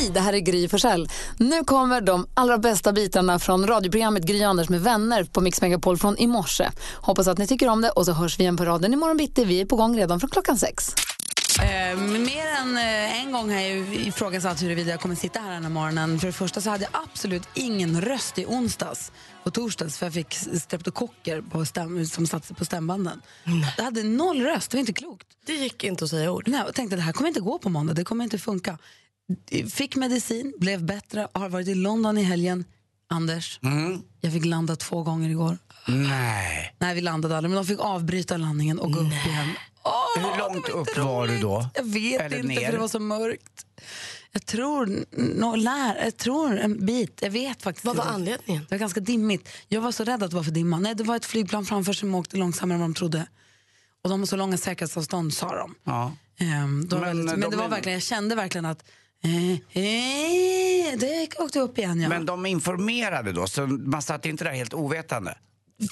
Hej, det här är Gry Forssell. Nu kommer de allra bästa bitarna från radioprogrammet Gry Anders med vänner på Mix Megapol från i morse. Hoppas att ni tycker om det och så hörs vi igen på raden imorgon bitti. Vi är på gång redan från klockan sex. Eh, mer än eh, en gång har jag ifrågasatt huruvida jag kommer sitta här den här morgonen. För det första så hade jag absolut ingen röst i onsdags och torsdags för jag fick streptokocker på stäm, som satte sig på stämbanden. Jag hade noll röst, det var inte klokt. Det gick inte att säga ord. Nej, jag tänkte det här kommer inte gå på måndag, det kommer inte funka. Fick medicin, blev bättre, har varit i London i helgen. Anders, jag fick landa två gånger igår. Nej. Nej, vi landade aldrig, men de fick avbryta landningen och gå upp igen. Åh, Hur långt upp inte var du roligt. då? Jag vet Eller inte, ner? för det var så mörkt. Jag tror, no, lär, jag tror en bit. Jag vet faktiskt Vad var anledningen? Det var ganska dimmigt. Jag var så rädd att det var för dimma. Nej, det var ett flygplan framför som åkte långsammare än vad de trodde. Och de har så långa säkerhetsavstånd, sa de. Ja. Ehm, de var Men, väldigt, men de det var verkligen, jag kände verkligen att det åkte upp igen. Ja. Men de informerade då, så man satt inte där helt ovetande?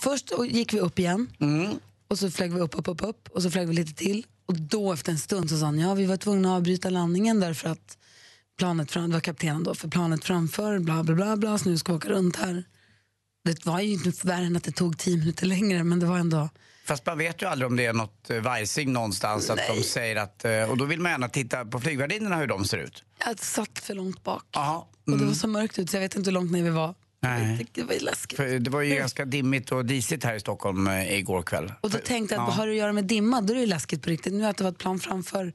Först gick vi upp igen Mm. och så flög vi upp, upp, upp, upp och så flög vi lite till. Och då efter en stund så sa han, ja vi var tvungna att avbryta landningen därför att planet fram, det var kaptenen då, för planet framför, bla bla bla, bla så nu ska vi åka runt här. Det var ju inte värre än att det tog tio minuter längre men det var ändå, Fast man vet ju aldrig om det är något eh, vajsing någonstans att de säger att, eh, och då vill man gärna titta på flygvärdinnorna hur de ser ut. jag satt för långt bak. Jaha. Och det Mm. var så mörkt ut så jag vet inte hur långt ner vi var. Nej. Det var ju läskigt. För det var ju ganska dimmigt och disigt här i Stockholm eh, igår kväll. Och då tänkte jag att ja. har det att göra med dimma, då är det ju läskigt på riktigt. Nu att det var ett plan framför,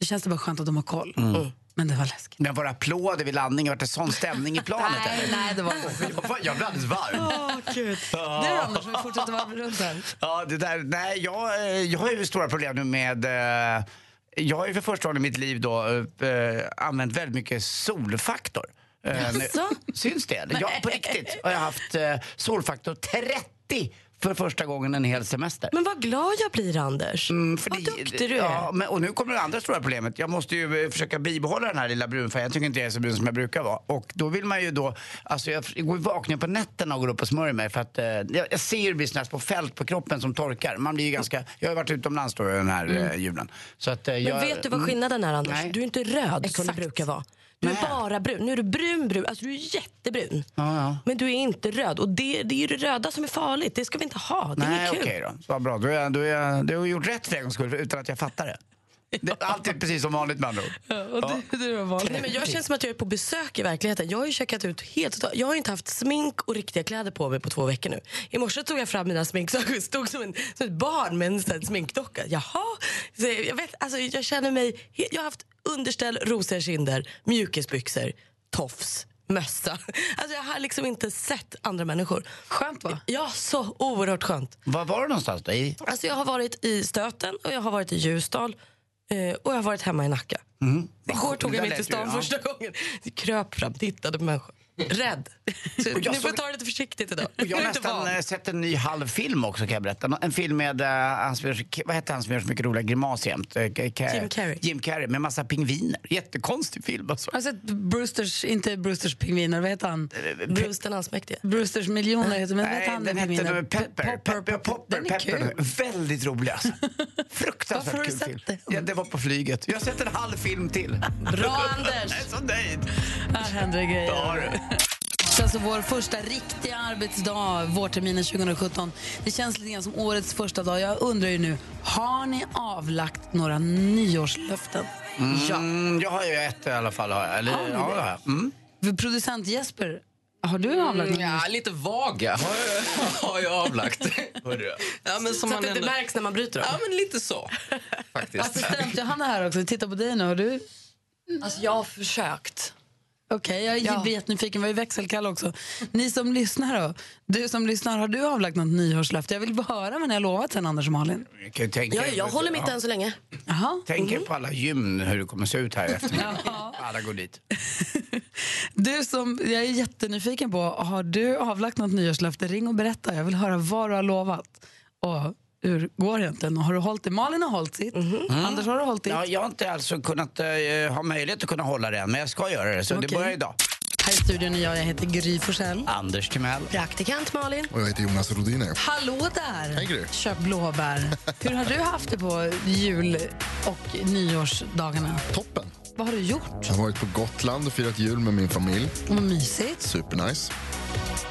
då känns det bara skönt att de har koll. Mm. Men det var läskigt. Men var det applåder vid landningen? Var det sån stämning i planet? Nej, eller? nej, det var Jag, jag blev alldeles varm. Du Anders, vi fortsätter vara runt här. Ja, det där, nej, jag, eh, jag har ju stora problem nu med... Eh, jag har ju för första gången i mitt liv då, eh, använt väldigt mycket solfaktor. Eh, nu-? Syns det? Ja, på riktigt har jag haft eh, solfaktor 30 för första gången en hel semester. Men vad glad jag blir, Anders. Mm, för vad det- duktig du är. Ja, men, och nu kommer det andra stora problemet. Jag måste ju eh, försöka bibehålla den här lilla brunfärgen. Jag tycker inte jag är så brun som jag brukar vara. Och då vill man ju då, alltså jag, går vaken på nätterna och går upp och smörjer mig för att eh, jag, ser ju det blir små fält på kroppen som torkar. Man blir ju ganska, jag har varit utomlands då den här eh, julen. Så att, eh, Mm. Men jag, vet du vad skillnaden är, Anders? Nej. Du är inte röd som du Exakt. brukar vara. Du är bara brun. Nu är du brun, brun. Alltså du är jättebrun. Ja, ja. Men du är inte röd. Och det, det är ju det röda som är farligt. Det ska vi inte ha. Det är Nej, inget kul. okej då. Så bra. Då, är då, är då har gjort rätt för en gångs skull utan att jag fattar det. Det allt är precis som vanligt med andra ord. Och du, du var vanlig. Nej, men jag känner som att jag är på besök i verkligheten. Jag har ju checkat ut helt. Jag har inte haft smink och riktiga kläder på mig på två veckor nu. I morse tog jag fram mina sminksaker och stod som, en, som ett barn med en sån sminkdocka. Jaha. Så jag, vet, alltså, jag känner mig... Jag har haft underställ, rosiga kinder, mjukisbyxor, tofs, mössa. Alltså, jag har liksom inte sett andra människor. Skönt va? Ja, så oerhört skönt. Var var du någonstans då? I? Alltså, jag har varit i Stöten och jag har varit i Ljusdal och jag har varit hemma i Nacka. Igår tog jag mig till stan första gången. Det kröp fram, tittade på människor. Rädd. Så, jag ni får såg- ta det lite försiktigt idag. Och jag har nästan eh, sett en ny halvfilm också kan jag berätta. En film med, uh, han som vad heter han som gör så mycket roliga grimaser jämt? Eh, Jim Carrey. Jim Carrey med massa pingviner. Jättekonstig film alltså. Har du sett Brewsters, inte Brewsters pingviner, vad heter han? Bruce den allsmäktige. Brewsters miljoner heter men vad heter han den hette Pepper. Pepper, Popper, Pepper. Väldigt rolig alltså. Fruktansvärt har kul film. Ja, det var på flyget. Jag har sett en halv film till. Bra, Anders! Jag är så nöjd. Här händer det grejer. Ja. Det är alltså vår första riktiga arbetsdag vårterminen 2017. Det känns lite grann som årets första dag. Jag undrar ju nu, har ni avlagt några nyårslöften? Mm, jag har ju ett i alla fall. Har jag. Eller, Har ni ja, det? har jag. Mm. Producent Jesper, har du avlagt några Ja, lite vaga har jag, har jag avlagt. Ja, men som Så att det inte ändå, märks när man bryter dem. ja, men lite så. Faktiskt. Assistent Johanna här också, titta på dig nu. Har du? Alltså jag har försökt. Okej, jag är jättenyfiken. Vad är växelkall också? Ni som lyssnar då? Du som lyssnar, har du avlagt något nyårslöfte? Jag vill bara höra vad ni har lovat sen, Anders och Malin. Jag tänka Ja, jag håller mitt än så länge. Jaha. Tänk er på alla gym hur det kommer se ut här efter. Alla går dit. Du som, jag är jättenyfiken på, har du avlagt något nyårslöfte? Ring och berätta. Jag vill höra vad du har lovat. Och hur går det egentligen? Har du hållit det? Malin har hållit sitt. Anders, har du hållit ditt? Ja, jag har inte alltså kunnat eh, ha möjlighet att kunna hålla det än, men jag ska göra det. Så det Okej. börjar idag. Här i studion är jag, jag heter Gry Forssell. Anders Timell. Praktikant Malin. Och jag heter Jonas Rodiner. Hallå där! Hej, Gry. Köp blåbär. Hur har du haft det på jul och nyårsdagarna? Toppen. Vad har du gjort? Jag har varit på Gotland och firat jul med min familj. Vad mysigt. Supernice.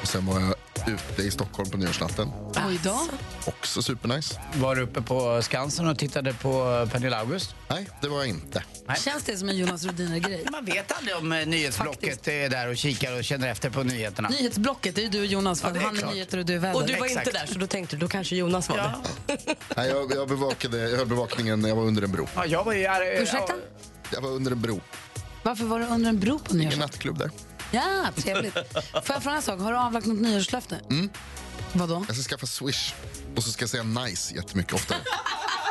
Och sen var jag ute i Stockholm på nyårsnatten. Oj då. Också supernice. Var du uppe på Skansen och tittade på Pernilla August? Nej, det var jag inte. Känns det som en Jonas Rodiner-grej? Man vet aldrig om eh, nyhetsblocket är där och kikar och känner efter på nyheterna. Nyhetsblocket, det är ju du och Jonas. För Ja, han är klart. nyheter och du är väder. Och du var Exakt. inte där så då tänkte du då kanske Jonas var det. Nej, jag, jag, bevakade, jag höll bevakningen, jag var under en bro. Ja, jag var ju... Ursäkta? Jag var under en bro. Varför var du under en bro på En nyårsdagen? nattklubb där. Ja, trevligt. Får jag fråga en sak? Har du avlagt något nyårslöfte? Mm. Vadå? Jag ska skaffa Swish. Och så ska jag säga nice jättemycket oftare.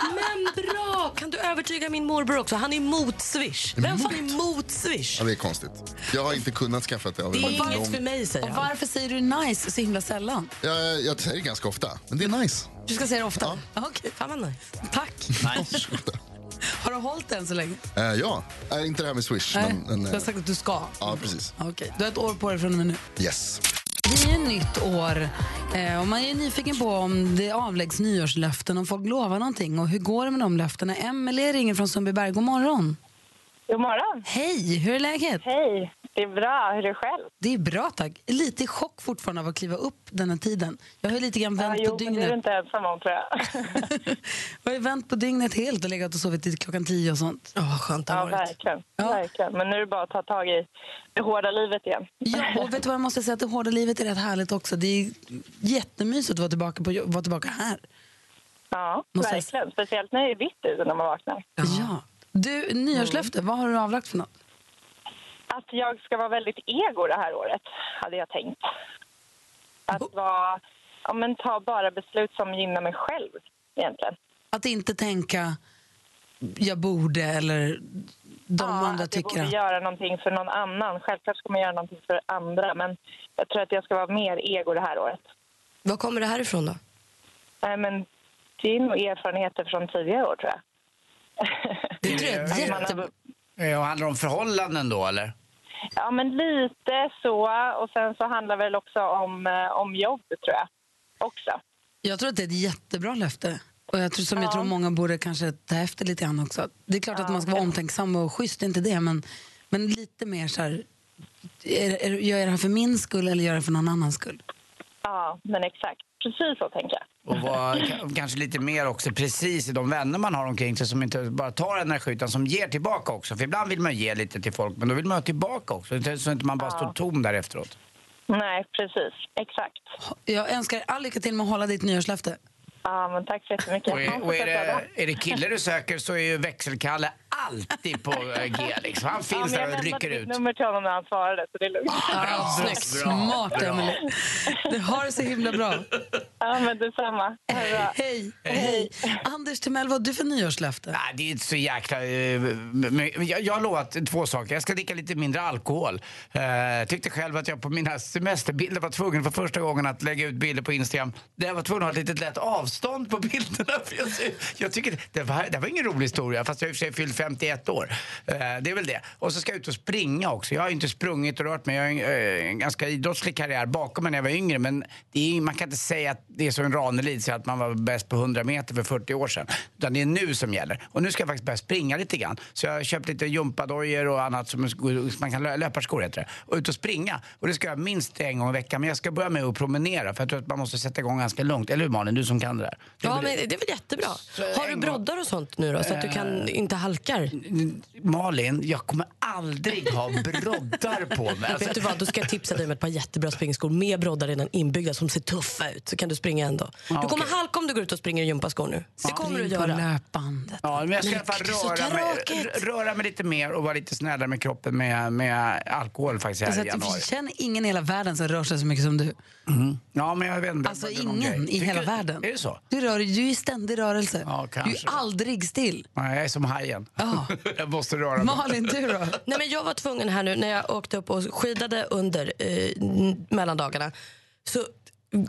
Men bra! Kan du övertyga min morbror också? Han är emot Swish. Vem fan är emot Swish? Ja, det är konstigt. Jag har inte kunnat skaffa det av Det en är inget lång... för mig säger Och han. varför säger du nice så himla sällan? Jag, jag säger det ganska ofta, men det är nice. Du ska säga det ofta? Ja. Okej, Fan vad nice. tack. Har du hållit den så länge? Eh, ja, är inte det här med Swish. Nej, Men, men, du har eh, sagt att du ska. ja, precis. Okej, du har ett år på dig från och med nu. Yes. Det är nytt år eh, och man är nyfiken på om det avläggs nyårslöften, om folk lovar någonting och hur går det med de löftena? Emelie ringer från Sundbyberg. God morgon. God morgon. Hej, hur är läget? Hej, det är bra. Hur är det själv? Det är bra tack. Lite i chock fortfarande av att kliva upp den här tiden. Jag har ju lite grann Ja, vänt jo, på men det är du dygnet. inte ensam om tror jag. Jag har ju vänt på dygnet helt och legat och sovit till klockan tio och sånt. Ja, vad skönt det ja, har varit. verkligen. verkligen. Men nu är det bara att ta tag i det hårda livet igen. Ja, och vet du vad jag måste säga att det hårda livet är rätt härligt också. Det är jättemysigt att vara tillbaka, på, vara tillbaka här. Ja, Måste verkligen. Speciellt när det är vitt ute när man vaknar. Ja. Du, nyårslöfte, vad har du avlagt för något? Att jag ska vara väldigt ego det här året, hade jag tänkt. Att vara, ja, men ta bara beslut som gynnar mig själv, egentligen. Att inte tänka jag borde eller de ja, andra att jag tycker borde att... göra någonting för någon annan. Självklart ska man göra någonting för andra, men jag tror att jag ska vara mer ego det här året. Var kommer det här ifrån då? Nej, men det är nog erfarenheter från tidigare år, tror jag. Det tror jag är Att man jätte... har- Ja, handlar det om förhållanden då, eller? Ja, men lite så. Och sen så handlar det väl också om, eh, om jobb, tror jag. Också. Jag tror att det är ett jättebra löfte. Och jag tror, som jag Ja. tror många borde kanske ta efter lite grann också. Det är klart att man ska vara omtänksam och schysst, inte det. Men, men lite mer så här, är, är, gör jag det här för min skull eller gör jag det för någon annans skull? Ja, men exakt. Precis så tänker jag. Och vara kanske lite mer också precis i de vänner man har omkring sig som inte bara tar energi utan som ger tillbaka också. För ibland vill man ge lite till folk men då vill man ha tillbaka också. Inte- Så inte man bara står tom där efteråt. Nej, precis. Exakt. Jag önskar all lycka till med att hålla ditt nyårslöfte. Ja, men tack så jättemycket. Och är, och är, det, är det kille du söker så är ju växelkalle alltid på eh, G liksom. Han Ja, finns jag där och lämnade rycker ut. nummer till honom när han svarade, så det är lugnt. Ja, Snyggt. Smart, Bra. Emelie. Du har det så himla bra. Ja, men detsamma. Det bra. Hej. Hej. Anders Timell, vad har du för nyårslöfte? Nej, det är inte så jäkla... eh, Jag, jag har lovat två saker. Jag ska dricka lite mindre alkohol. Jag tyckte själv att jag på mina semesterbilder var tvungen för första gången att lägga ut bilder på Instagram där jag var tvungen att ha ett litet lätt avstånd på bilderna. För jag, jag tycker det var, det var ingen rolig historia, fast jag har i och för sig fyllt 51 år. Eh, Det är väl det. Och så ska jag ut och springa också. Jag har inte sprungit och rört mig. Jag har en, eh, en ganska idrottslig karriär bakom mig när jag var yngre. Men det är, man kan inte säga att det är som en Ranelid att man var bäst på 100 meter för 40 år sedan. Utan det är nu som gäller. Och nu ska jag faktiskt börja springa lite grann. Så jag har köpt lite gympadojor och annat som man kan lö- löparskor heter det. Och ut och springa. Och det ska jag minst en gång i veckan. Men jag ska börja med att promenera för jag tror att man måste sätta igång ganska lugnt. Eller hur Malin, du som kan det där? Det Ja, men det är väl jättebra. Har du broddar och sånt nu då, så att du kan, inte halkar? Malin, jag kommer aldrig ha broddar på mig. Alltså, Vet du vad, då ska jag tipsa dig om ett par jättebra springskor med broddar redan inbyggda som ser tuffa ut. Så kan du springa ändå. Du kommer okej. halka om du går ut och springer i gympaskor nu. Det kommer du att göra. löpbandet. Ja, men jag ska i alla fall det är så röra mig, röra mig lite mer och vara lite snällare med kroppen med, med alkohol faktiskt här Alltså, i januari. känner ingen i hela världen som rör sig så mycket som du. Ja, men jag vet inte. Alltså ingen i hela Tycker- världen. Är det så? Du, rör, du är i ständig rörelse. Ja, du är aldrig still. Nej, jag är som hajen. Ja. jag måste röra mig. Malin, du då? Nej, men jag var tvungen här nu när jag åkte upp och skidade under eh, mellandagarna. Så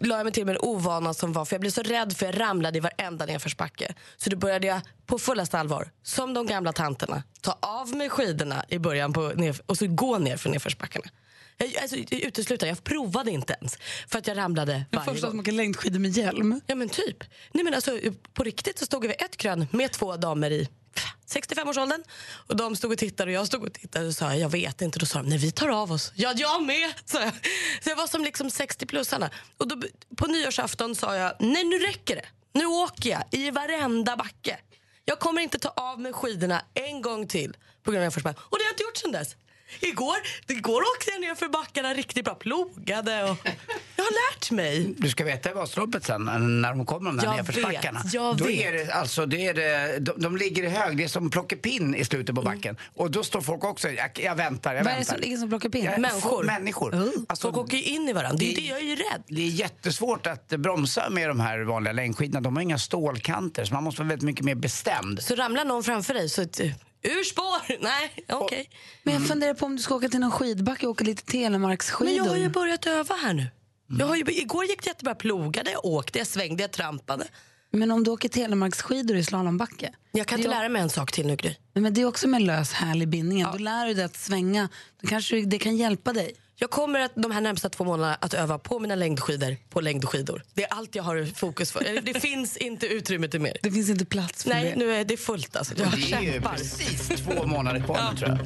la jag mig till med en ovana som var, för jag blev så rädd för jag ramlade i varenda nedförsbacke. Så då började jag på fullaste allvar, som de gamla tanterna, ta av mig skidorna i början på nerf- och så gå ner för nedförsbackarna. Jag, alltså, jag utesluter, jag provade inte ens för att jag ramlade varje första gång. som åker längdskidor med hjälm. Ja men typ. Nej, men alltså, på riktigt så stod vi vid ett krön med två damer i 65-årsåldern. Och de stod och tittade och jag stod och tittade och sa jag vet inte. Då sa de nej vi tar av oss. Ja jag med. Så jag, så jag var som liksom 60-plussarna. Och då, på nyårsafton sa jag nej nu räcker det. Nu åker jag i varenda backe. Jag kommer inte ta av mig skidorna en gång till på grund av nedförsbacke. Och det har jag inte gjort sedan dess. Igår, igår åkte jag ner för backarna riktigt bra, plogade och jag har lärt mig. Du ska veta i Vasaloppet sen när de kommer de där nedförsbackarna. jag Då vet. är det, alltså, det är det, de, de ligger i hög, det är som plockepinn i slutet på backen. Och då står folk också, jag, jag väntar, jag Vad är det väntar. som ligger som plockar pinn? Ja, Människor. Människor. Alltså, Folk åker ju in i varandra. Det är det jag är ju rädd. det är jättesvårt att bromsa med de här vanliga längdskidorna. De har inga stålkanter så man måste vara väldigt mycket mer bestämd. Så ramlar någon framför dig så ur spår. Nej, okej. Men jag funderar på om du ska åka till någon skidbacke och åka lite Men jag telemarksskidor. har ju börjat öva här nu. Jag har ju, igår gick det jättebra. Plogade, jag åkte, jag svängde, jag trampade. Men om du åker telemarksskidor i slalombacke? Jag kan inte lära mig en sak till nu, Gry. Nej, Men det är också med lös härlig bindning. Då lär du dig att svänga. Då kanske det kan hjälpa dig. Jag kommer att, de här närmsta två månaderna att öva på mina längdskidor på längdskidor. Det är allt jag har fokus för. Det finns inte utrymme till mer. Det finns inte plats för Nej, det. nu är det fullt alltså. Jag Det är ju kämpar. precis två månader kvar nu tror jag.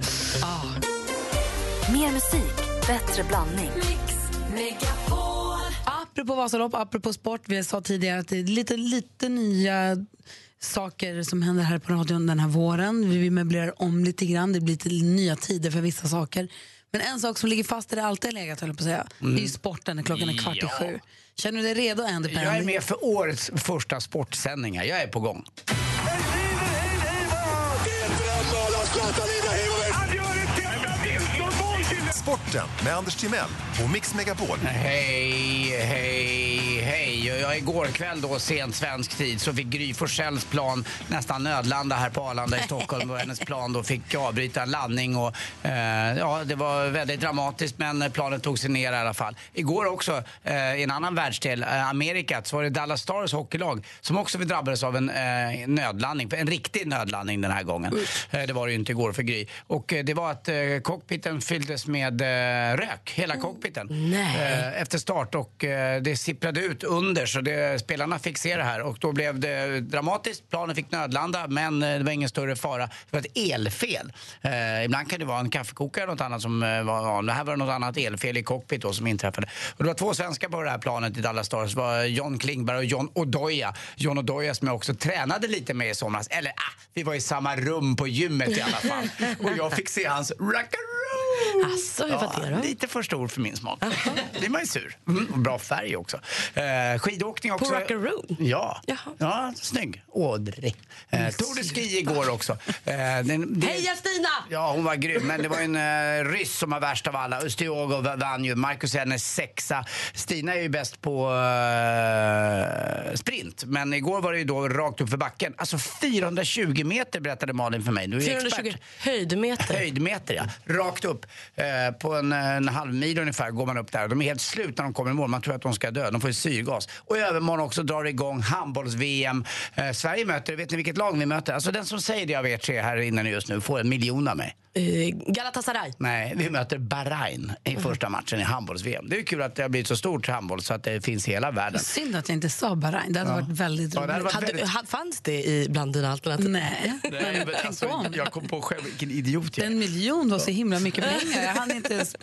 Mer musik, bättre blandning. Apropå Vasalopp, apropå sport. Vi sa tidigare att det är lite, lite nya saker som händer här på radion den här våren. Vi möblerar om lite grann. Det blir lite nya tider för vissa saker. Men en sak som ligger fast där det alltid har legat, höll jag på att säga, det är ju sporten när klockan är kvart i Ja. sju. Känner du dig redo, Andy Jag är med för årets första sportsändningar. Jag är på gång. Sporten med Anders Timell och Mix Megapol. Hej, hej, hej. Jag igår kväll då, sent svensk tid, så fick Gry Forssells plan nästan nödlanda här på Arlanda i Stockholm. Och hennes plan då fick avbryta en landning. Och, eh, ja, det var väldigt dramatiskt, men planet tog sig ner i alla fall. Igår också, eh, i en annan världsdel, eh, Amerika, så var det Dallas Stars hockeylag som också drabbades av en eh, nödlandning. En riktig nödlandning den här gången. Eh, det var det ju inte igår för Gry. Och eh, det var att eh, cockpiten fylldes med eh, rök, hela cockpiten. Nej. Eh, efter start och eh, det sipprade ut under så det, spelarna fick se det här och då blev det dramatiskt. Planen fick nödlanda men det var ingen större fara. Det var ett elfel. Ibland kan det vara en kaffekokare eller något annat som var ja, Det här var något annat elfel i cockpit då som inträffade. Och det var två svenskar på det här planet i Dallas Stars. Det var John Klingberg och John Odoja. John Odoja som jag också tränade lite med i somras. Eller ah, vi var i samma rum på gymmet i alla fall. och jag fick se hans rackaroo! Asså, hur var det då? Lite för stor för min smak. Blir man ju sur. Mm, och bra färg också. Eh, skidåkning också. På Rockaroo? Ja. Jaha. ja, snygg. Audrey. Eh, Tour de Ski igår också. Eh, den, det, Heja Stina! Ja, hon var grym. Men det var en uh, ryss som var värst av alla. Ustiogo vann ju. Marcus är sexa. Stina är ju bäst på eh, sprint. Men igår var det ju då rakt upp för backen. Alltså 420 meter berättade Malin för mig. Du är 420 expert. höjdmeter. Höjdmeter, ja. Rakt upp. Eh, på en, en halv mil ungefär går man upp där. De är helt slut när de kommer i mål. Man tror att de ska dö. De får ju syrgas. Och i övermorgon också drar det igång handbolls-VM. Eh, Sverige möter, vet ni vilket lag vi möter? Alltså den som säger det av er tre här inne just nu får en miljon av mig. Eh, Galatasaray. Nej, vi möter Bahrain i första matchen i handbolls-VM. Det är kul att det har blivit så stort handboll så att det finns i hela världen. Synd att jag inte sa Bahrain. Det hade varit väldigt Ja, roligt. det hade varit Hade, väldigt- ha- fanns det i bland dina alternativ? Nej, Nej, men alltså, jag kom på själv vilken idiot jag är. En miljon var så himla mycket pengar. Jag hann inte ens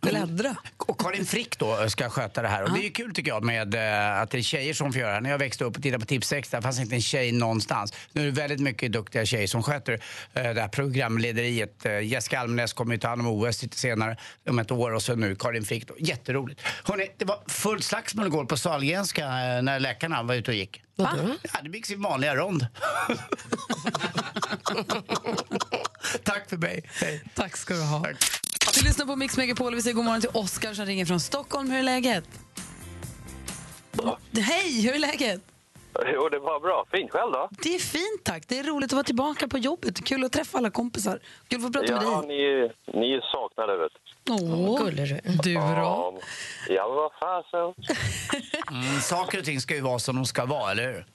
Bläddra. Och Karin Frick då ska sköta det här. Och det är ju kul tycker jag med eh, att det är tjejer som får göra det. När jag växte upp och tittade på Tips Extra fanns inte en tjej någonstans. Nu är det väldigt mycket duktiga tjejer som sköter eh, det här programlederiet. Eh, Jessica Almenäs kommer ju ta hand om OS lite senare om ett år och så nu Karin Frick. Då. Jätteroligt. Hörrni, det var fullt slagsmål igår på Sahlgrenska när läkarna var ute och gick. Vadå? Ja, det byggs i vanliga rond. Tack för mig. Hej. Tack ska du ha. Du lyssnar på Mix Megapol. Vi säger god morgon till Oskar som ringer från Stockholm. Hur är läget? Hej, hur är läget? Jo, det var bra. Fint själv då? Det är fint tack. Det är roligt att vara tillbaka på jobbet. Kul att träffa alla kompisar. Kul att få prata med Ja, dig. ni, ni är saknade, vet du. Åh, du då? Ja, ja vad fasen. Mm, saker och ting ska ju vara som de ska vara, eller hur?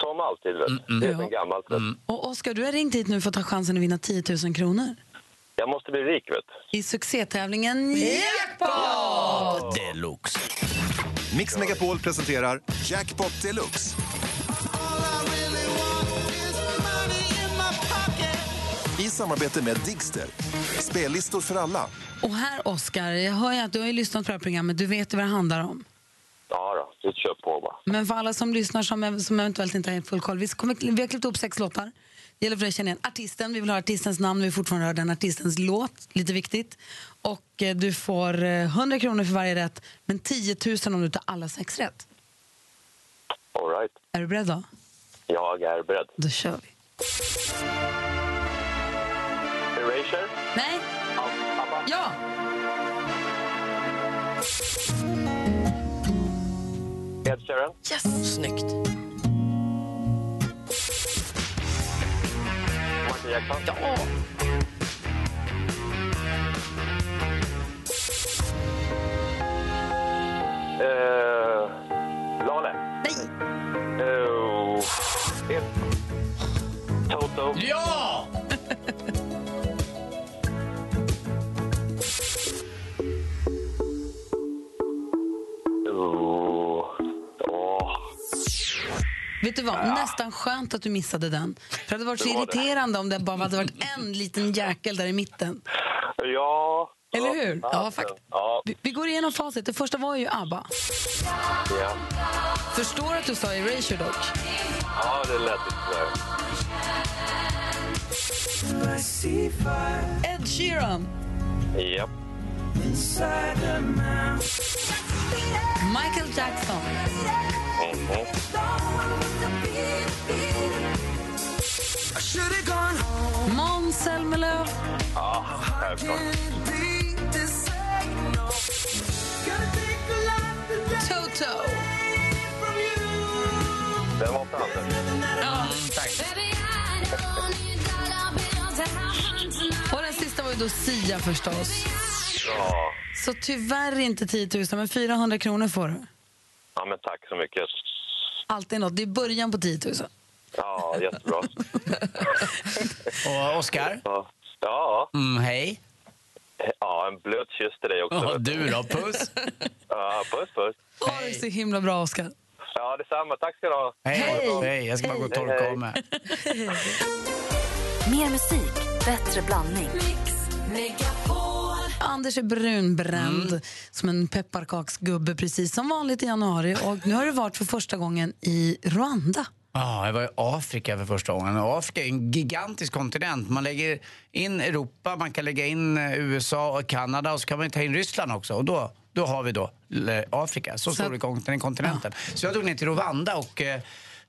Som alltid, vet du. Det är sen gammalt, vet du. Och Oskar, du har ringt hit nu för att ta chansen att vinna 10 000 kronor. Jag måste bli rik, vet. I succétävlingen Jackpot! Deluxe. Mix Megapol presenterar Jackpot Deluxe. I samarbete med Digster. Spellistor för alla. Och här, Oskar, jag hör ju att du har ju lyssnat på det här programmet. Du vet ju vad det handlar om. Ja då, du kör på bara. Men för alla som lyssnar som, som eventuellt inte har full koll. Vi, kommer, vi har klippt upp sex låtar. Det gäller för dig att känna igen artisten. Vi vill ha artistens namn. Vi vill fortfarande höra den artistens låt. Lite viktigt. Och eh, du får eh, 100 kronor för varje rätt, men 10 000 om du tar alla sex rätt. All right. Är du beredd då? Jag är beredd. Då kör vi. Erasure? Nej. Ja! Ed Sheeran? Yes! Snyggt. Jackson? Ja! Eh, Lale? Nej! Uh, Ed. Toto? Ja! Vet du vad? Nästan skönt att du missade den. För det hade varit så Det var det. irriterande om det bara hade varit en liten jäkel där i mitten. Ja. Eller ja, hur? Ja, Ja. Vi, vi går igenom facit. Det första var ju ABBA. ja. Förstår att du sa Erasure dock? ja, det lät lite sådär. Ed Sheeran. Japp. Michael Jackson. Måns Zelmerlöw. Ja, självklart. Toto. Den var framme. Och den sista var ju då Sia förstås. Ja. Så tyvärr inte 10 000, men 400 kronor får du. Ja, men tack så mycket. Alltid något. Det är början på 10 000. Ja, jättebra. Och Oskar? Ja. Ja, Mm, hej. ja en blöt kyss till dig också. Vet du då? Puss. Ja, puss, puss. Ha det så himla bra, Oskar. Ja, detsamma. Tack ska du ha. Hej. Hej. Jag ska bara gå och torka av mig. Mer musik, bättre blandning. Anders är brunbränd Mm. som en pepparkaksgubbe precis som vanligt i januari. Och nu har du varit för första gången i Rwanda. Ja, jag var i Afrika för första gången. Afrika är en gigantisk kontinent. Man lägger in Europa, man kan lägga in eh, USA och Kanada och så kan man ta in Ryssland också. Och då, då har vi då eh, Afrika. Så stor är kontinenten. Så jag tog ner till Rwanda och eh,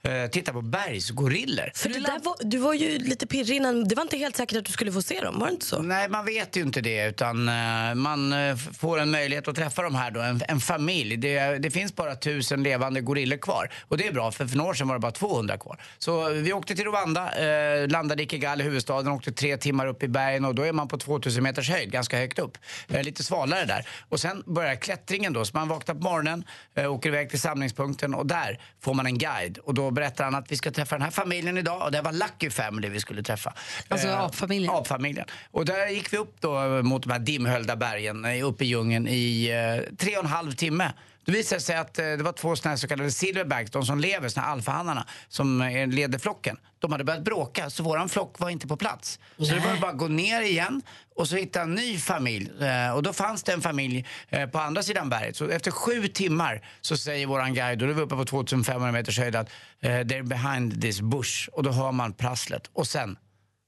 eh, tittade på bergsgorillor. För det där var, du var ju lite pirrig innan. Det var inte helt säkert att du skulle få se dem, var det inte så? Nej, man vet ju inte det. Utan eh, man eh, får en möjlighet att träffa de här då, en, en familj. Det, det finns bara tusen levande gorillor kvar. Och det är bra, för för några år sedan var det bara 200 kvar. Så vi åkte till Rwanda, eh, landade i Kigali, huvudstaden, åkte tre timmar upp i bergen och då är man på 2000 meters höjd, ganska högt upp. Eh, lite svalare där. Och sen börjar klättringen då, så man vaknar på morgonen, eh, åker iväg till samlingspunkten och där får man en guide. Och då berättar han att vi ska träffa den här familjen idag och det var Lucky Family vi skulle träffa. Alltså Eh, apfamiljen. apfamiljen. Och där gick vi upp då mot de här dimhöljda bergen, eh, upp i djungeln i eh, tre och en halv timme Då visade det sig att eh, det var två såna så kallade silverbacks, de som lever, såna alfahannarna, som eh, leder flocken. De hade börjat bråka, så våran flock var inte på plats. Så det var bara att gå ner igen och så hitta en ny familj. Eh, och då fanns det en familj på andra sidan berget. Så efter sju timmar så säger våran guide, och då är vi uppe på 2500 meters höjd, att they're behind this bush. Och då hör man prasslet. Och sen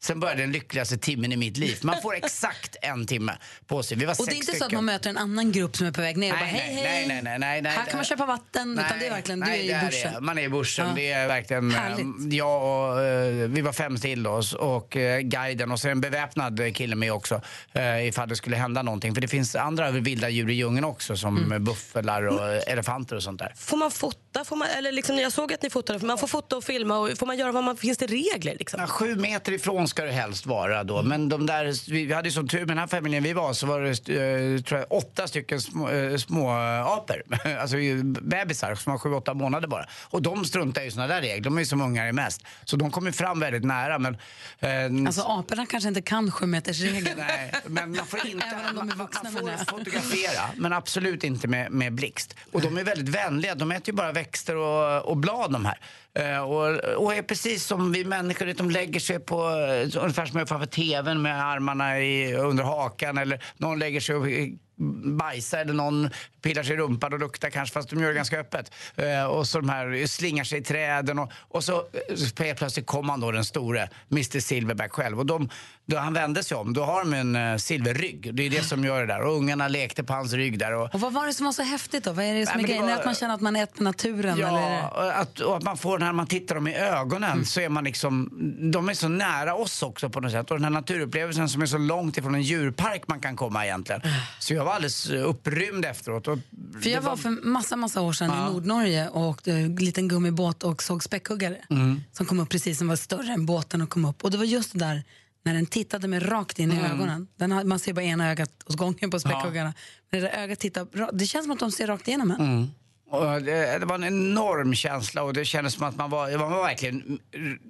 Sen började den lyckligaste timmen i mitt liv. Man får exakt en timme på sig. Vi var Och det är sex inte så att man möter en annan grupp som är på väg ner och bara Nej, hej nej, hej, nej, nej, nej, nej, här kan man köpa vatten. utan det är verkligen, du är nej, i bushen. det. Man är i bushen. Ja. Det är verkligen eh, Härligt. jag och eh, vi var fem till då, och eh, guiden och så en beväpnad kille med också ifall det skulle hända någonting. För det finns andra vilda djur i djungeln också som Mm. bufflar och eh, elefanter och sånt där. Får man fota? Får man, eller liksom, jag såg att ni fotade. Man får fota och filma. Och får man göra vad man, finns det regler? Liksom? Ja, sju meter ifrån ska det helst vara då. Men de där, vi, vi hade ju som tur med den här familjen vi var så var det eh, tror jag, åtta stycken små, eh, små apor. alltså bebisar som var sju, åtta månader bara. Och de struntar ju i såna där regler. De är ju som ungar är mest. Så de kommer fram väldigt nära. Men, eh, Alltså aporna kanske inte kan sjumetersregeln. Nej, men man får inte... Även om de är man, vuxna man menar får fotografera, men absolut inte med, med blixt. Och de är väldigt vänliga. De äter ju bara växter och, och blad de här. Eh, och, och är precis som vi människor, de lägger sig på, Eh, ungefär som jag framför tvn med armarna i, under hakan eller någon lägger sig och bajsar eller någon pillar sig i rumpan och luktar kanske fast de gör det ganska öppet. Eh, och så de här slingar sig i träden och, och så eh, så helt plötsligt kom han då den store Mr Silverback själv och de, då han vände sig om då har de en uh, silverrygg. Det är det som gör det där och ungarna lekte på hans rygg där. Och, Och vad var det som var så häftigt då? Vad är det som Nej, är grejen? Var- att man känner att man är ett med naturen? Ja, Eller? att, och att man får när man tittar dem i ögonen så är man liksom, de är så nära oss också på något sätt. Och den här naturupplevelsen som är så långt ifrån en djurpark man kan komma egentligen. Så jag var alldeles eh, upprymd efteråt. Och För jag det var för massa, massa år sedan Ja. i Nordnorge och åkte en liten gummibåt och såg späckhuggare Mm. som kom upp precis, som var större än båten och kom upp. Och det var just det där när den tittade mig rakt in i Mm. ögonen. Den man ser bara ena ögat åt gången på späckhuggarna. Men det där ögat tittar, det känns som att de ser rakt igenom en. Mm. Och det, det var en enorm känsla och det kändes som att man var, man var verkligen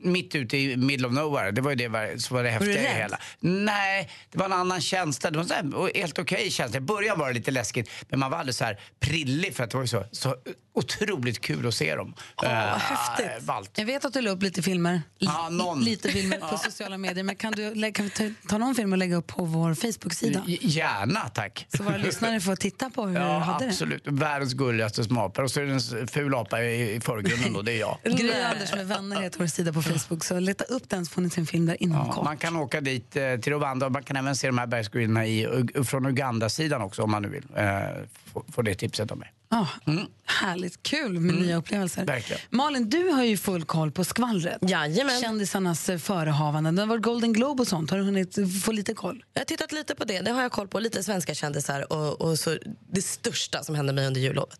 mitt ute i middle of nowhere. Det var ju det som var det du häftiga i det hela. Nej, det var en annan känsla. Det var här, helt okej känsla. I början var det lite läskigt men man var alldeles så här prillig för att det var så, så otroligt kul att se dem. Eh, vad häftigt. äh, Vallt. Jag vet att du la upp lite filmer, L- Ja, någon. lite filmer på sociala medier. Men kan du kan ta, ta någon film och lägga upp på vår Facebook-sida? Gärna, tack. Så våra lyssnare får titta på hur du Ja, hade det. absolut. Världens gulligaste små apor. Och så är det en ful apa i, i förgrunden då, det är jag. Gry Anders med vänner heter vår sida på Facebook. Så leta upp den så får ni se en film där inom Ja, kort. man kan åka dit eh, till Rwanda och man kan även se de här Ug- från Uganda-sidan också om man nu vill eh, få, få det tipset av mig. Ja, Härligt, kul med nya upplevelser. Mm. Verkligen. Malin, du har ju full koll på skvallret. Jajamän. Kändisarnas eh, förehavanden. Det har varit Golden Globe och sånt. Har du hunnit få lite koll? Jag har tittat lite på det. Det har jag koll på. Lite svenska kändisar och, och så det största som hände mig under jullovet.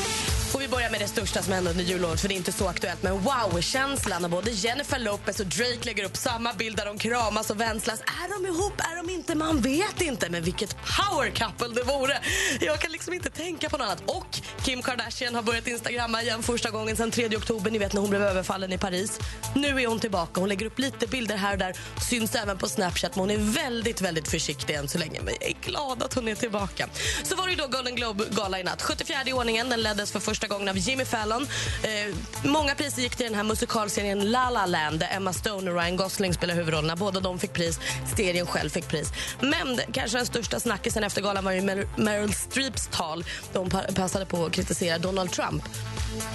Och vi börjar med det största som hände under jullovet för det är inte så aktuellt. Men wow-känslan när både Jennifer Lopez och Drake lägger upp samma bild där de kramas och vänslas. Är de ihop? Är de inte? Man vet inte. Men vilket power couple det vore. Jag kan liksom inte tänka på något annat. Och Kim Kardashian har börjat instagramma igen första gången sedan 3 oktober. Ni vet när hon blev överfallen i Paris. Nu är hon tillbaka. Hon lägger upp lite bilder här och där. Syns även på Snapchat. Men hon är väldigt, väldigt försiktig än så länge. Men jag är glad att hon är tillbaka. Så var det ju då Golden Globe-gala i natt. 74 i ordningen. Den leddes för första första gången av Jimmy Fallon. Eh, många priser gick till den här musikalserien La La Land där Emma Stone och Ryan Gosling spelar huvudrollerna. Båda de fick pris. Serien själv fick pris. Men det- kanske den största snackisen efter galan var ju Mer- Meryl Streeps tal. De pa- passade på att kritisera Donald Trump.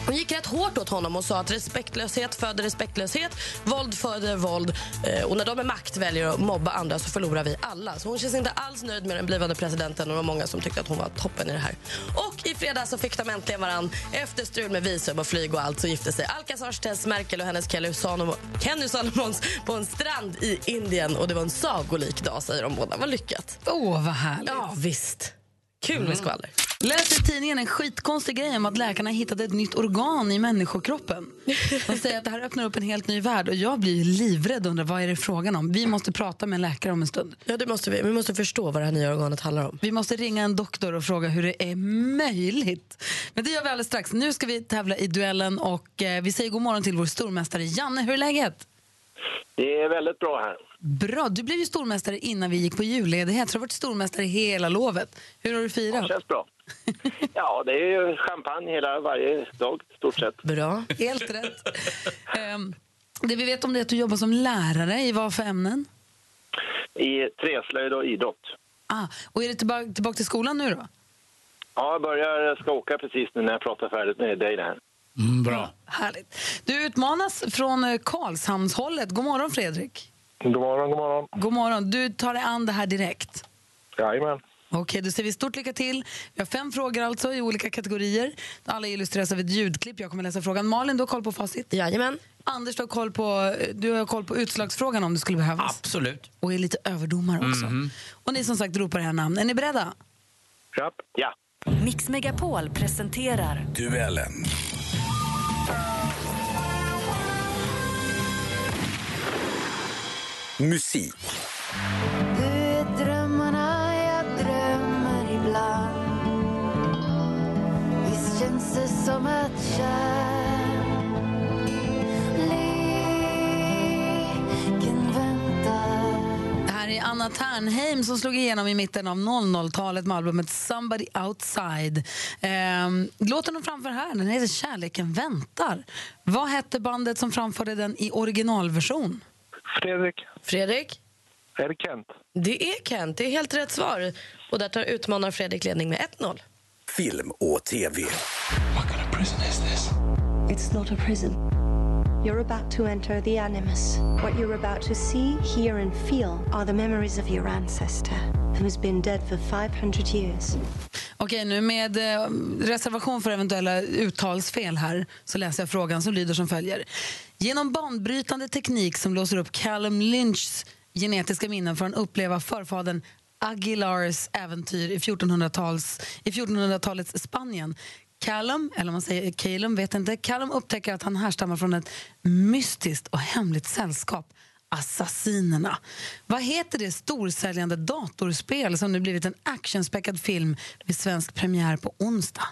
Hon gick rätt hårt åt honom och sa att respektlöshet föder respektlöshet, våld föder våld eh, och när de med makt väljer att mobba andra så förlorar vi alla. Så hon känns inte alls nöjd med den blivande presidenten och det var många som tyckte att hon var toppen i det här. Och i fredags så fick de äntligen varann. Efter strul med visum och flyg och allt så gifte sig Alcazars Tess Merkel och hennes Kelly Kenny Solomons på en strand i Indien och det var en sagolik dag säger de båda. Vad lyckat. Åh, vad härligt. Ja, visst. Kul med skvaller. Läste i tidningen en skitkonstig grej om att läkarna hittade ett nytt organ i människokroppen. De säger att det här öppnar upp en helt ny värld och jag blir livrädd och undrar vad är det frågan om. Vi måste prata med en läkare om en stund. Ja, det måste vi. Vi måste förstå vad det här nya organet handlar om. Vi måste ringa en doktor och fråga hur det är möjligt. Men det gör vi alldeles strax. Nu ska vi tävla i duellen och eh, vi säger god morgon till vår stormästare Janne. Hur är läget? Det är väldigt bra här. Bra. Du blev ju stormästare innan vi gick på julledighet du har varit stormästare hela lovet. Hur har du firat? Det känns bra. Ja, det är ju champagne hela varje dag, stort sett. Bra. Helt rätt. Ehm, det vi vet om det är att du jobbar som lärare i vad för ämnen? I träslöjd och idrott. Ah, och är det tillbaka, tillbaka till skolan nu då? Ja, jag börjar, ska åka precis nu när jag pratar färdigt med dig där. bra. Härligt. Du utmanas från eh, Karlshamnshållet. God morgon Fredrik. God morgon, god morgon. God morgon. Du tar dig an det här direkt. Jajamän. Okej, då säger vi stort lycka till. Vi har fem frågor alltså i olika kategorier. Alla illustreras av ett ljudklipp. Jag kommer läsa frågan. Malin, du har koll på facit? Jajamän. Anders, du har koll på, du har koll på utslagsfrågan om det skulle behövas. Absolut. Och är lite överdomare också. Mhm. Och ni som sagt ropar det här namn. Är ni beredda? Ja. ja. Mix Megapol presenterar Duellen. Är Anna Ternheim som slog igenom i mitten av 00-talet med albumet Somebody Outside. Ehm, låten de framför här den heter Kärleken väntar. Vad hette bandet som framförde den i originalversion? Fredrik. Fredrik? Är det Kent? Det är Kent. Det är helt rätt svar. Och där tar utmanar Fredrik ledning med 1-0. Film och TV. It's not a prison. You're about to enter the Animus. What you're about to see, hear, and feel are the memories of your ancestor, who's been dead for 500 years. Okej, nu med eh, reservation för eventuella uttalsfel här så läser jag frågan som lyder som följer. Genom banbrytande teknik som låser upp Callum Lynchs genetiska minnen får han uppleva förfadern Aguilars äventyr i 1400-talets 1400 Spanien. Callum, eller om man säger Calum, vet inte. Callum upptäcker att han härstammar från ett mystiskt och hemligt sällskap. Assassinerna. Vad heter det storsäljande datorspel som nu blivit en actionspäckad film med svensk premiär på onsdag?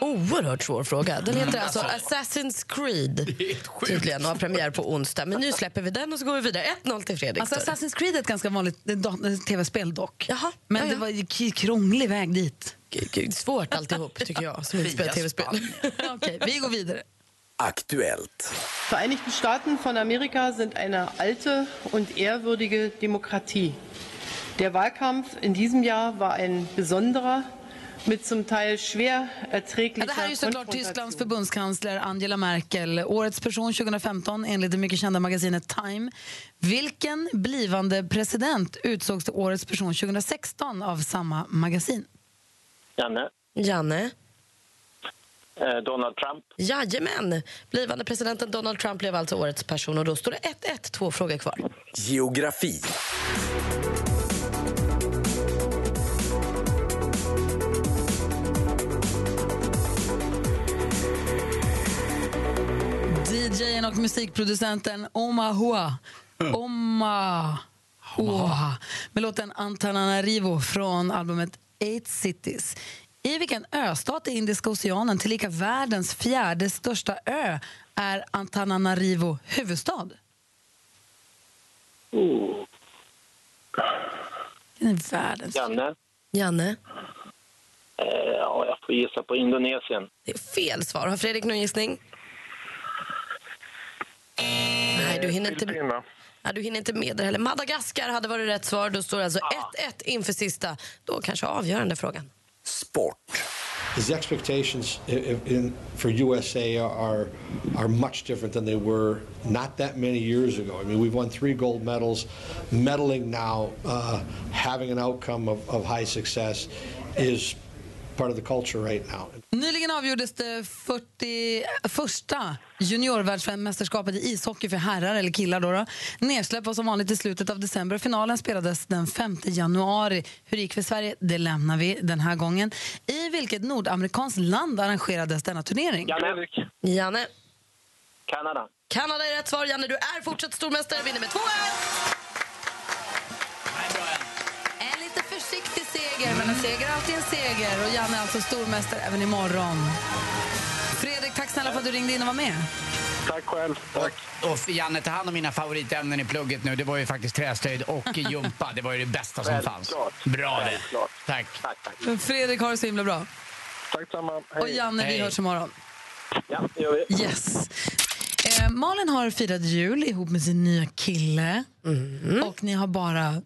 Oerhört svår fråga. Den heter alltså Assassin's Creed tydligen och har premiär på onsdag. Men nu släpper vi den och så går vi vidare. 1-0 till Fredrik. Alltså. Assassin's Creed är ett ganska vanligt eh, eh, tv-spel dock. Jaha, Men ja, ja. det var krånglig väg dit. Svårt alltihop tycker jag som inte spelar tv-spel. Okej, vi går vidare. Aktuellt. Vereinigten Staaten von Amerika sind eine alte und ehrwürdige Demokratie. Der Wahlkampf in diesem Jahr war ein besonderer, mit zum Teil schwer Ja, erträglicher det här är ju såklart. Tysklands förbundskansler Angela Merkel. Årets person 2015 enligt det mycket kända magasinet Time. Vilken blivande president utsågs till årets person 2016 av samma magasin? Janne. Janne? Eh, Donald Trump. Jajamän! Blivande presidenten Donald Trump blev alltså årets person och då står det 1-1, två frågor kvar. Geografi. DJn och musikproducenten Omahua. Omahua. Med låten Antananarivo från albumet Eight Cities. I vilken östat i Indiska oceanen, tillika världens fjärde största ö, är Antananarivo huvudstad? Oh. Den är världens... Janne. Janne? Eh, ja, jag får gissa på Indonesien. Det är fel svar. Har Fredrik någon gissning? Nej, du hinner inte, ja, du hinner inte med det heller. Madagaskar hade varit rätt svar. Då står alltså 1-1 inför sista, då kanske avgörande frågan. His expectations in, for USA are are much different than they were not that many years ago. I mean, we've won three gold medals. Medaling now, uh, having an outcome of, of high success, is part of the culture right now. Nyligen avgjordes det 41 juniorvärldsmästerskapet i ishockey för herrar, eller killar. Då då. Nedsläpp var som vanligt i slutet av december. Finalen spelades den 5 januari. Hur det gick för Sverige det lämnar vi den här gången. I vilket nordamerikanskt land arrangerades denna turnering? Janne. Janne? Kanada. Kanada är rätt svar. Janne, du är fortsatt stormästare. Vinner med 2-1. En lite försiktig seger, men en seger är alltid en seger. Och Janne är alltså stormästare även imorgon. Fredrik, tack snälla för att du ringde in och var med. Tack själv. Tack. Och, och Janne, ta hand om mina favoritämnen i plugget nu. Det var ju faktiskt träslöjd och gympa. Det var ju det bästa som fanns. Bra det. Tack. Tack, tack. Fredrik har det så himla bra. Tack samma. Och Janne, vi Hej. hörs imorgon. Ja, det gör vi. Yes. Eh, Malin har firat jul ihop med sin nya kille. Och ni har bara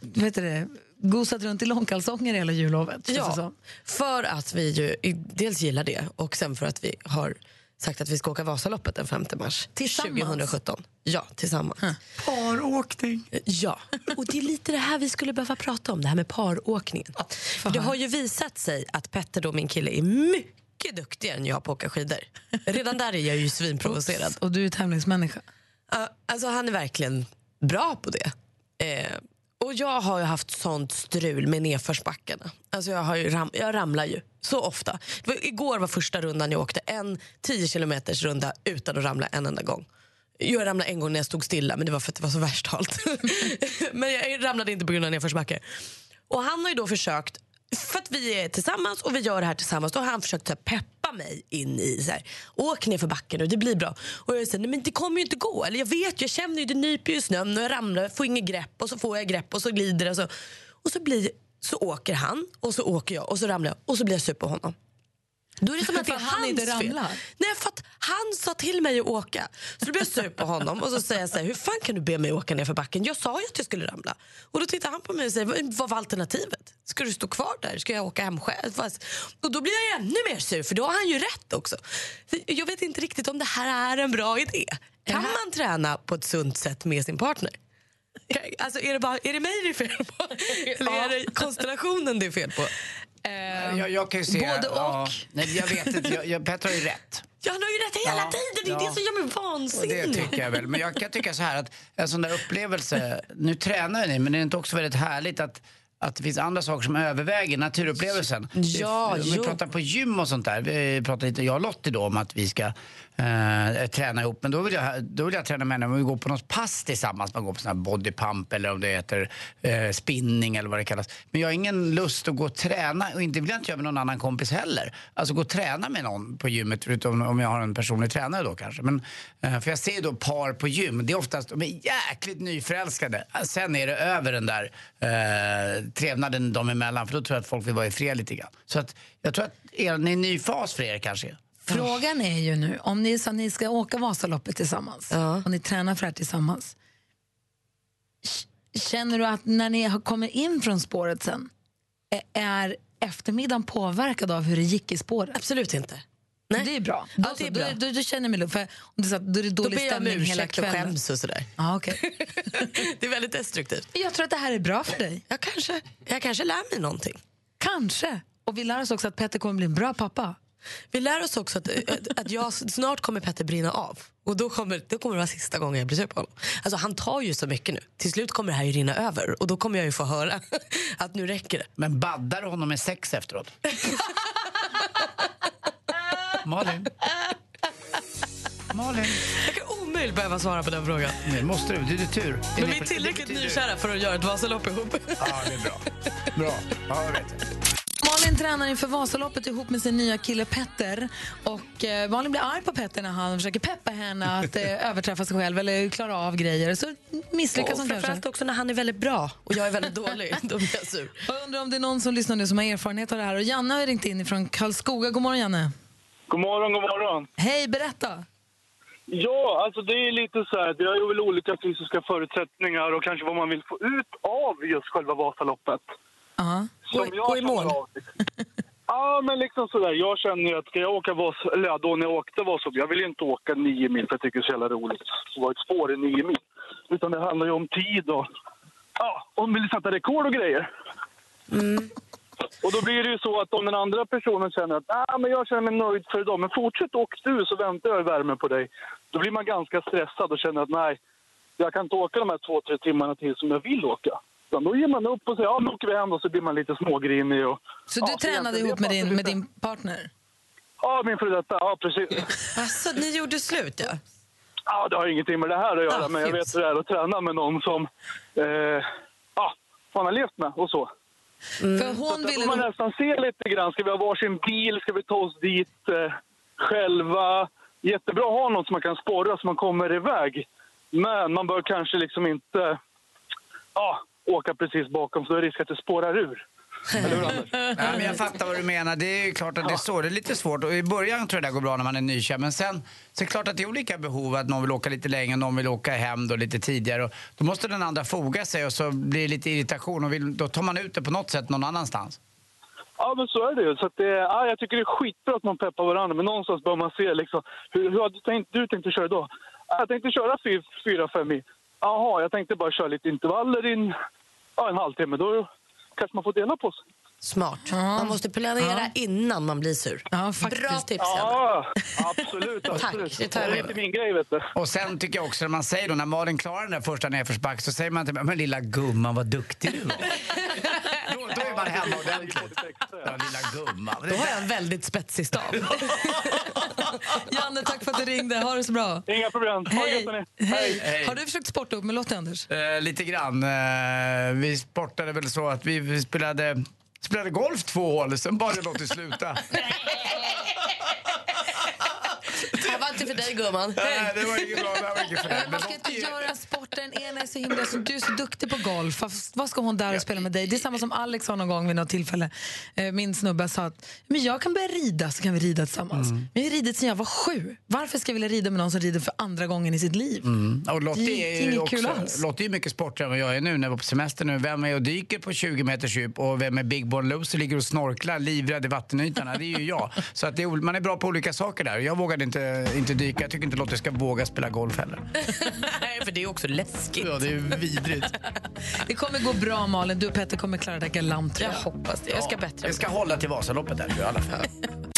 vet du det, gosat runt i långkalsonger hela jullovet. Ja, för att vi ju dels gillar det och sen för att vi har sagt att vi ska åka Vasaloppet den 5 mars Tillsammans? 2017. Ja, tillsammans. Paråkning. Ja, och det är lite det här vi skulle behöva prata om, det här med paråkningen. För det har ju visat sig att Petter, då, min kille, är mycket duktigare än jag på att åka skidor. Redan där är jag ju svinprovocerad. Och du är tävlingsmänniska. Ja, alltså han är verkligen bra på det. Eh, och jag har ju haft sånt strul med nedförsbackarna. Alltså jag, har ram, jag ramlar ju så ofta. Var, igår var första rundan jag åkte en 10 km runda utan att ramla en enda gång. Jag ramlade en gång när jag stod stilla, men det var för att det var så värst halt. men jag ramlade inte på grund av nedförsbacke. Och han har ju då försökt, för att vi är tillsammans och vi gör det här tillsammans, då har han försökt så här, peppa mig in i så här, åk ner för backen och det blir bra. Och jag säger, nej men det kommer ju inte gå. Eller jag vet ju, jag känner ju, det nyper ju i snön och jag ramlar, jag får inget grepp och så får jag grepp och så glider det. Och så, och så, blir, så åker han och så åker jag och så ramlar jag och så blir jag sur på honom. Då är det som att det är han hans inte fel. ramlar? Nej, för att han sa till mig att åka. Så då blev jag sur på honom och så säger jag så här, hur fan kan du be mig åka ner för backen? Jag sa ju att jag skulle ramla. Och då tittar han på mig och säger, vad var alternativet? Ska du stå kvar där? Ska jag åka hem själv? Och då blir jag ännu mer sur för då har han ju rätt också. Jag vet inte riktigt om det här är en bra idé. Kan man träna på ett sunt sätt med sin partner? Alltså, är, det bara, är det mig det är fel på? Eller är det konstellationen det är fel på? Jag, jag kan ju se, Både och. Ja, nej, jag vet inte. Jag, jag, Petter har ju rätt. Ja, han har ju rätt hela Ja, tiden. Det är ja. det som gör mig Och det vansinnig. tycker jag väl. Men jag kan tycka så här att en sån där upplevelse, nu tränar ni, men det är inte också väldigt härligt att att det finns andra saker som överväger naturupplevelsen. Ja, vi jo. pratar på gym och sånt där. Vi pratar lite, jag och Lottie då om att vi ska eh, träna ihop. Men då vill, jag, då vill jag träna med henne om vi går på något pass tillsammans. Man går på sån här bodypump eller om det heter eh, spinning eller vad det kallas. Men jag har ingen lust att gå och träna och inte vill jag inte göra med någon annan kompis heller. Alltså gå och träna med någon på gymmet förutom om jag har en personlig tränare då kanske. Men, eh, för jag ser då par på gym. Det är oftast, de är jäkligt nyförälskade. Sen är det över den där eh, trevnaden dem emellan för då tror jag att folk vill vara i fred lite grann. Så att jag tror att er, det är en ny fas för er kanske. Frågan är ju nu, om ni, så ni ska åka Vasaloppet tillsammans och ni tränar för det här tillsammans. Känner du att när ni kommer in från spåret sen, är eftermiddagen påverkad av hur det gick i spåret? Absolut inte. Nej. Det är bra. Då, Ja, det är bra. Då, då, då känner jag mig lugn. För om det är, så att, då är det Då dålig ber jag om stämning hela ursäkt och kvällen. skäms och sådär. Ja, okay. Det är väldigt destruktivt. Jag tror att det här är bra för dig. Jag kanske, jag kanske lär mig någonting. Kanske. Och vi lär oss också att Petter kommer bli en bra pappa. Vi lär oss också att, att, jag, snart kommer Petter brinna av. Och då kommer, då kommer det vara sista gången jag blir sur på honom. Alltså, han tar ju så mycket nu. Till slut kommer det här ju rinna över. Och då kommer jag ju få höra att nu räcker det. Men baddar du honom med sex efteråt? Malin? Malin? Jag kan omöjligt behöva svara på den frågan. Det måste du, det är din tur. Men vi är tillräckligt nykära för att göra ett Vasalopp ihop. Ja, det är bra. Bra. Ja, jag vet. Tränar inför Vasaloppet ihop med sin nya kille Petter. Och eh, Malin blir arg på Petter när han försöker peppa henne att eh, överträffa sig själv eller klara av grejer. Så misslyckas Och han kanske. framförallt också när han är väldigt bra och jag är väldigt dålig. Då blir jag sur. Jag undrar om det är någon som lyssnar nu som har erfarenhet av det här. Och Janne har ringt in från Karlskoga. God morgon Janne. God morgon, god morgon. Hej, berätta. Ja, alltså det är lite så här, har ju väl olika fysiska förutsättningar och kanske vad man vill få ut av just själva Vasaloppet. Ja. Som jag gå i mål. Ja, men liksom sådär. Jag känner ju att ska jag åka Vas, eller då när jag åkte Vasaloppet, jag vill ju inte åka nio mil för jag tycker det är så jävla roligt att vara ett spår i nio mil. Utan det handlar ju om tid och, ja, om vill sätta rekord och grejer. Och då blir det ju så att om den andra personen känner att ah, men jag känner mig nöjd för idag, men fortsätt åk du så väntar jag i värme på dig. Då blir man ganska stressad och känner att nej, jag kan inte åka de här två, tre timmarna till som jag vill åka. Utan då ger man upp och säger ja, nu åker vi hem och så blir man lite smågrinig. Och, Så du ja, tränade ihop med din, med din partner? Ja, min före detta. Ja, precis. Alltså, ni gjorde slut ja? Ja, det har ingenting med det här att göra, Ah, men jag vet hur det är att träna med någon som eh, ja, man har levt med och så. För hon så ville man nästan se lite grann. Ska vi ha varsin bil? Ska vi ta oss dit eh, själva? jättebra att ha någon som man kan sporra så man kommer iväg. Men man bör kanske liksom inte ja, åka precis bakom för då är det risk att det spårar ur. Ja, men jag fattar vad du menar. Det är ju klart att det är så. Det är lite svårt. Och I början tror jag det går bra när man är nykär. Men sen så är det klart att det är olika behov. Att någon vill åka lite längre, någon vill åka hem då lite tidigare. Och då måste den andra foga sig och så blir det lite irritation. Och vill, då tar man ut det på något sätt någon annanstans. Ja, men så är det ju. Så det, ja, jag tycker det är skitbra att man peppar varandra, men någonstans bör man se liksom, hur, hur hade du tänkt, du tänkt att köra då? Ja, Jag tänkte köra 4-5 mil. Jaha, jag tänkte bara köra lite intervaller i en, ja, en halvtimme. Då kanske man får dela på sig. Smart. Man måste planera innan man blir sur. Bra tips, Ja, absolut. Tack, absolut. det tar jag det är med inte min grej, vet du. Och sen tycker jag också när man säger då, när Malin klarar den där första nedförsbacken så säger man till mig, men lilla gumman vad duktig du var. då, då är man hemma ordentligt. Ja, lilla gumman. Då har jag en väldigt spetsig stav. Janne, tack för att du ringde. Ha det så bra. Inga problem. Ha det Hej. hörni. Hej. Hej. Har du försökt sporta upp med Lottie, Anders? Eh, lite grann. Eh, vi sportade väl så att vi, vi spelade, spelade golf två hål, sen bad jag Lottie sluta. Inte för dig, gumman. Nej, det var inget bra. Det var inget för dig. Man ska inte göra sporten. Ena är så himla... Så du är så duktig på golf. Vad ska hon där och spela med dig? Det är samma som Alex sa någon gång vid något tillfälle. Eh, Min snubbe sa att men jag kan börja rida så kan vi rida tillsammans. Men jag har ridit sedan jag var sju. Varför ska jag vilja rida med någon som rider för andra gången i sitt liv? Mm. Och Lottie är är ju kul också, alls. Lottie är mycket sportigare än vad jag är nu när jag var på semester nu. Vem är och dyker på 20 meters djup och vem är Big Born Loser ligger och snorklar livrädd i vattenytorna? Det är ju jag. Så att det är, man är bra på olika saker där. Jag vågade inte, inte dyka. Jag tycker inte Lottie ska våga spela golf heller. Nej, för det är också läskigt. Ja, det är vidrigt. Det kommer gå bra, Malin. Du och Petter kommer klara det galant. Jag hoppas det. Jag ska bättra Jag ska hålla till Vasaloppet där i alla fall.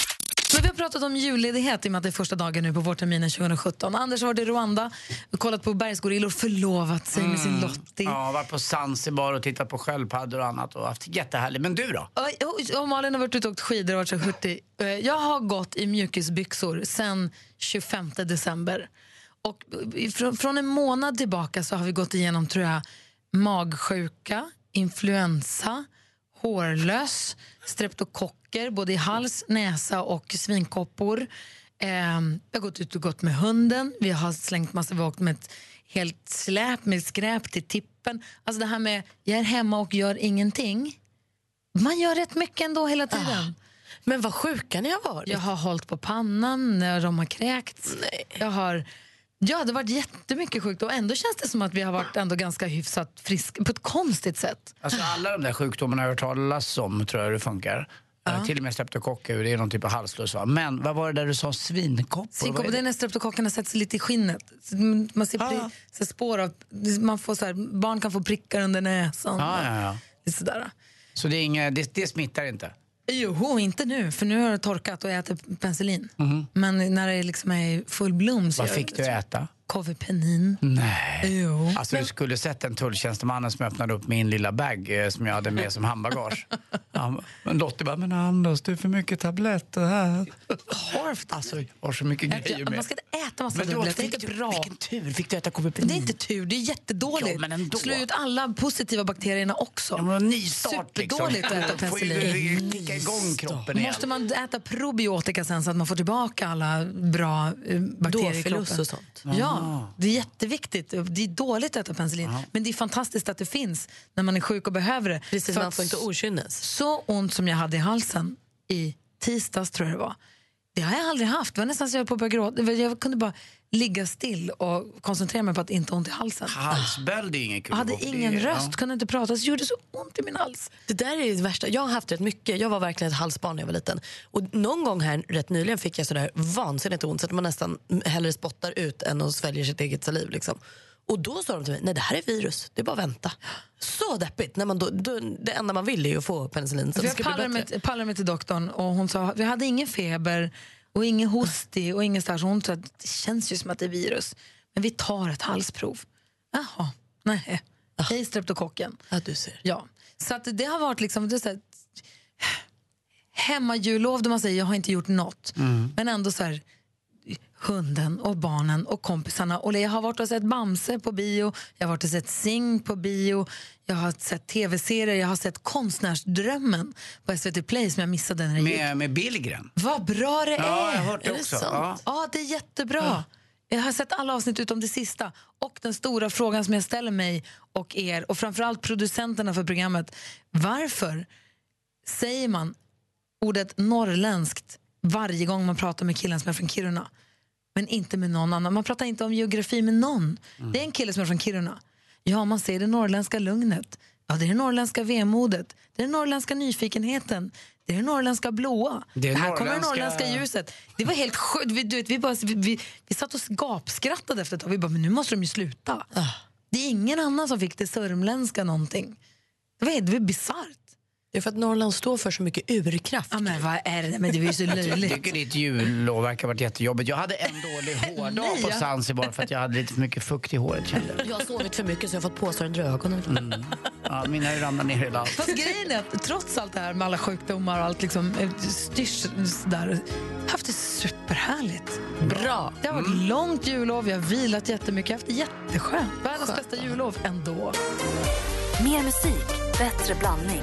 Har pratat om julledighet i och med att det är första dagen nu på vårterminen 2017. Anders har varit i Rwanda, kollat på bergsgorillor, förlovat sig med sin Lottie. Mm. Ja, varit på Zanzibar och tittat på sköldpaddor och annat och haft jättehärligt. Men du då? Och, och, Malin har varit ute och åkt skidor och varit så hurtig. Eh, Jag har gått i mjukisbyxor sen 25 december. Och eh, från, en månad tillbaka så har vi gått igenom tror jag, magsjuka, influensa, hårlöss, streptokocker både i hals, näsa och svinkoppor. Eh, vi har gått ut och gått med hunden, vi har slängt massa, vi har åkt med ett helt släp med skräp till tippen. Alltså det här med jag är hemma och gör ingenting. Man gör rätt mycket ändå hela tiden. Men vad sjuka ni har varit. Jag har hållit på pannan när de har kräkts. Jag har... Ja, det har varit jättemycket sjukt och ändå känns det som att vi har varit ändå ganska hyfsat friska på ett konstigt sätt. Alltså alla de där sjukdomarna har jag hört talas om tror jag det funkar. Eh, Till och med streptokocker, det är någon typ av halsfluss va? Men vad var det där du sa, svinkoppor? Är det är när streptokockerna sätter sig lite i skinnet. Man ser pri, så spår av, man får så här, barn kan få prickar under näsan. Ja, ja, ja. Sådär. Så det, är inga, det, det smittar inte? Jo, inte nu, för nu har det torkat och jag äter penicillin. Mhm. Men när det liksom är i full blom så Vad fick du äta? Kovepenin. Nej. Jo. Alltså du skulle sett den tulltjänstemannen som öppnade upp min lilla bag eh, som jag hade med som handbagage. Ja, men Lottie bara, men Anders det är för mycket tabletter här. Alltså jag har så mycket grejer med. Man ska inte äta massa Men du, dubblet, det är inte du- bra. vilken tur, fick du äta Kovepenin? Det är inte tur, det är jättedåligt. Ja, men ändå. Slå ut alla positiva bakterierna också. Ja, men nystart liksom. Superdåligt att äta Får ju penicillin. kicka igång kroppen igen. Måste man äta probiotika sen så att man får tillbaka alla bra eh, bakterier i kroppen? och sånt. Ja, det är jätteviktigt. Det är dåligt att äta penicillin, men det är fantastiskt att det finns när man är sjuk och behöver det. Precis, För man att får inte okynnes. Så ont som jag hade i halsen i tisdags, tror jag det var. Det har jag aldrig haft. Det var nästan så jag höll på att börja gråta. Jag kunde bara ligga still och koncentrera mig på att inte ha ont i halsen. Halsböld är inget kul. Jag hade ingen Ja. röst, kunde inte prata, så gjorde det så ont i min hals. Det där är det värsta. Jag har haft rätt mycket. Jag var verkligen ett halsbarn när jag var liten. Och någon gång här rätt nyligen fick jag sådär vansinnigt ont så att man nästan hellre spottar ut än att svälja sitt eget saliv. Liksom. Och då sa de till mig, nej det här är virus, det är bara att vänta. Så deppigt. När man då, då, det enda man vill är ju att få penicillin så det jag bli bättre. pallade mig till doktorn och hon sa vi hade ingen feber och ingen hostig och ingen att det känns ju som att det är virus. Men vi tar ett halsprov. Jaha, nej. Hej streptokocken. Ja, du ser. Ja. Så att det har varit liksom, det så här, hemmajulov där man säger jag har inte gjort något. Men ändå så här hunden och barnen och kompisarna. Och jag har varit och sett Bamse på bio, jag har varit och sett Sing på bio, jag har sett tv-serier, jag har sett Konstnärsdrömmen på SVT Play som jag missade när det gick. Med, med Billgren. Vad bra det Ja, är! jag har hört det också. sant? Ja. Ja. det är jättebra. Jag har sett alla avsnitt utom det sista. Och den stora frågan som jag ställer mig och er och framförallt producenterna för programmet. Varför säger man ordet norrländskt varje gång man pratar med killen som är från Kiruna? Men inte med någon annan. Man pratar inte om geografi med någon. Det är en kille som är från Kiruna. Ja, man ser det norrländska lugnet. Ja, det är det norrländska vemodet. Det är den norrländska nyfikenheten. Det är det norrländska blåa. Det är här kommer det norrländska- norrländska ljuset. Det var helt sjukt. Vi, du vet, vi, bara, vi, vi, vi satt och gapskrattade efter ett tag. Vi bara, men nu måste de ju sluta. Det är ingen annan som fick det sörmländska någonting. Det var, helt- bisarrt. Det är för att Norrland står för så mycket urkraft. Ja, men vad är det? Men det ju så Jag löjligt. tycker ditt jullov verkar ha varit jättejobbigt. Jag hade en dålig hårdag på. Zanzibar för att jag hade lite för mycket fukt i håret kände jag. Jag har sovit för mycket så jag har fått påsar under ögonen. Ja, mina har ju ramlat ner hela. Fast grejen är att trots allt det här med alla sjukdomar och allt liksom, eh, styrs där, jag haft det superhärligt. Bra. Det har varit långt jullov, jag har vilat jättemycket, jag har haft det jätteskönt. Världens bästa jullov ändå. Mer musik, bättre blandning.